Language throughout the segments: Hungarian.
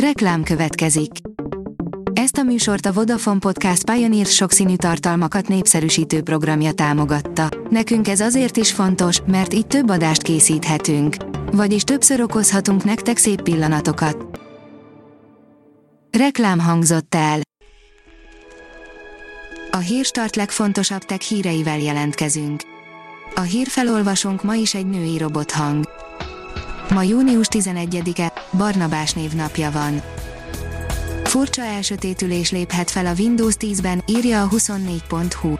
Reklám következik. Ezt a műsort a Vodafone Podcast Pioneer sokszínű tartalmakat népszerűsítő programja támogatta. Nekünk ez azért is fontos, mert így több adást készíthetünk. Vagyis többször okozhatunk nektek szép pillanatokat. Reklám hangzott el. A hírstart legfontosabb tech híreivel jelentkezünk. A hírfelolvasónk ma is egy női robothang. Ma június 11-e, Barnabás névnapja van. Furcsa elsötétülés léphet fel a Windows 10-ben, írja a 24.hu.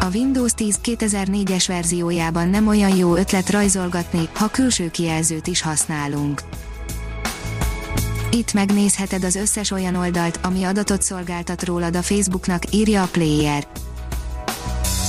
A Windows 10 2004-es verziójában nem olyan jó ötlet rajzolgatni, ha külső kijelzőt is használunk. Itt megnézheted az összes olyan oldalt, ami adatot szolgáltat rólad a Facebooknak, írja a Player.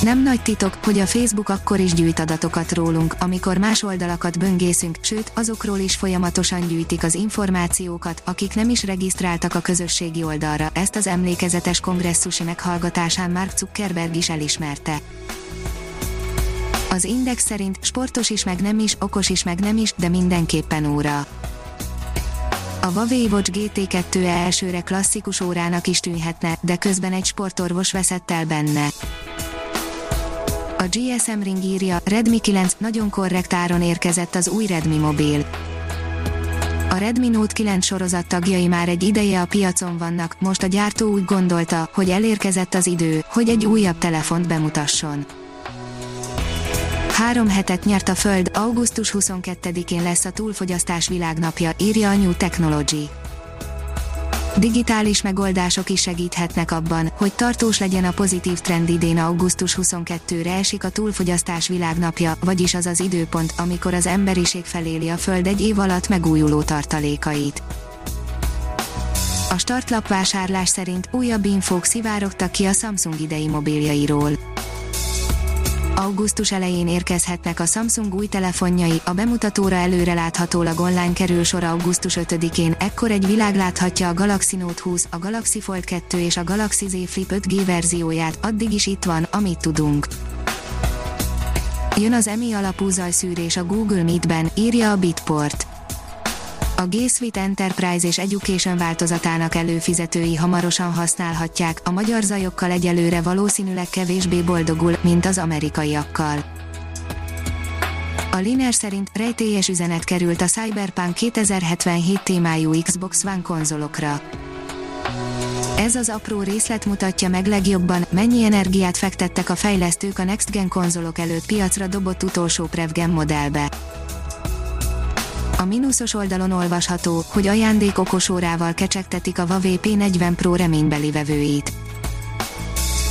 Nem nagy titok, hogy a Facebook akkor is gyűjt adatokat rólunk, amikor más oldalakat böngészünk, sőt, azokról is folyamatosan gyűjtik az információkat, akik nem is regisztráltak a közösségi oldalra, ezt az emlékezetes kongresszusi meghallgatásán Mark Zuckerberg is elismerte. Az Index szerint sportos is meg nem is, okos is meg nem is, de mindenképpen óra. A Huawei Watch GT2 -e elsőre klasszikus órának is tűnhetne, de közben egy sportorvos veszett el benne. A GSM Ring írja, Redmi 9 nagyon korrekt áron érkezett az új Redmi mobil. A Redmi Note 9 sorozat tagjai már egy ideje a piacon vannak, most a gyártó úgy gondolta, hogy elérkezett az idő, hogy egy újabb telefont bemutasson. Három hetet nyert a Föld, augusztus 22-én lesz a túlfogyasztás világnapja, írja a New Technology. Digitális megoldások is segíthetnek abban, hogy tartós legyen a pozitív trend idén augusztus 22-re esik a túlfogyasztás világnapja, vagyis az az időpont, amikor az emberiség feléli a Föld egy év alatt megújuló tartalékait. A startlap vásárlás szerint újabb infók szivárogtak ki a Samsung idei mobiljairól augusztus elején érkezhetnek a Samsung új telefonjai, a bemutatóra előreláthatólag online kerül sor augusztus 5-én, ekkor egy világ láthatja a Galaxy Note 20, a Galaxy Fold 2 és a Galaxy Z Flip 5G verzióját, addig is itt van, amit tudunk. Jön az EMI alapú zajszűrés a Google Meet-ben, írja a Bitport. A G Suite Enterprise és Education változatának előfizetői hamarosan használhatják, a magyar zajokkal egyelőre valószínűleg kevésbé boldogul, mint az amerikaiakkal. A Liner szerint rejtélyes üzenet került a Cyberpunk 2077 témájú Xbox One konzolokra. Ez az apró részlet mutatja meg legjobban, mennyi energiát fektettek a fejlesztők a Next Gen konzolok előtt piacra dobott utolsó Prevgen modellbe. A mínuszos oldalon olvasható, hogy ajándék okosórával kecsegtetik a Huawei P40 Pro reménybeli vevőit.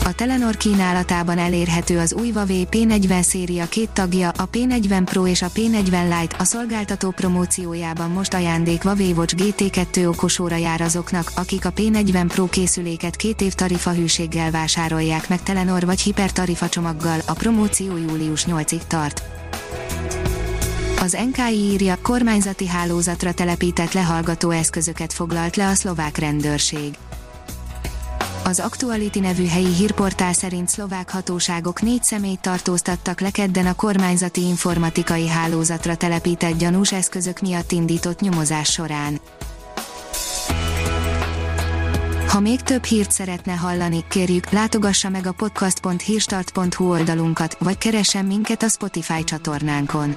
A Telenor kínálatában elérhető az új Huawei P40 széria két tagja, a P40 Pro és a P40 Lite, a szolgáltató promóciójában most ajándék Huawei Watch GT2 okosóra jár azoknak, akik a P40 Pro készüléket két év tarifahűséggel vásárolják meg Telenor vagy hipertarifa csomaggal, a promóció július 8-ig tart. Az NKI írja, kormányzati hálózatra telepített lehallgató eszközöket foglalt le a szlovák rendőrség. Az Actuality nevű helyi hírportál szerint szlovák hatóságok négy személyt tartóztattak le kedden a kormányzati informatikai hálózatra telepített gyanús eszközök miatt indított nyomozás során. Ha még több hírt szeretne hallani, kérjük, látogassa meg a podcast.hírstart.hu oldalunkat, vagy keressen minket a Spotify csatornánkon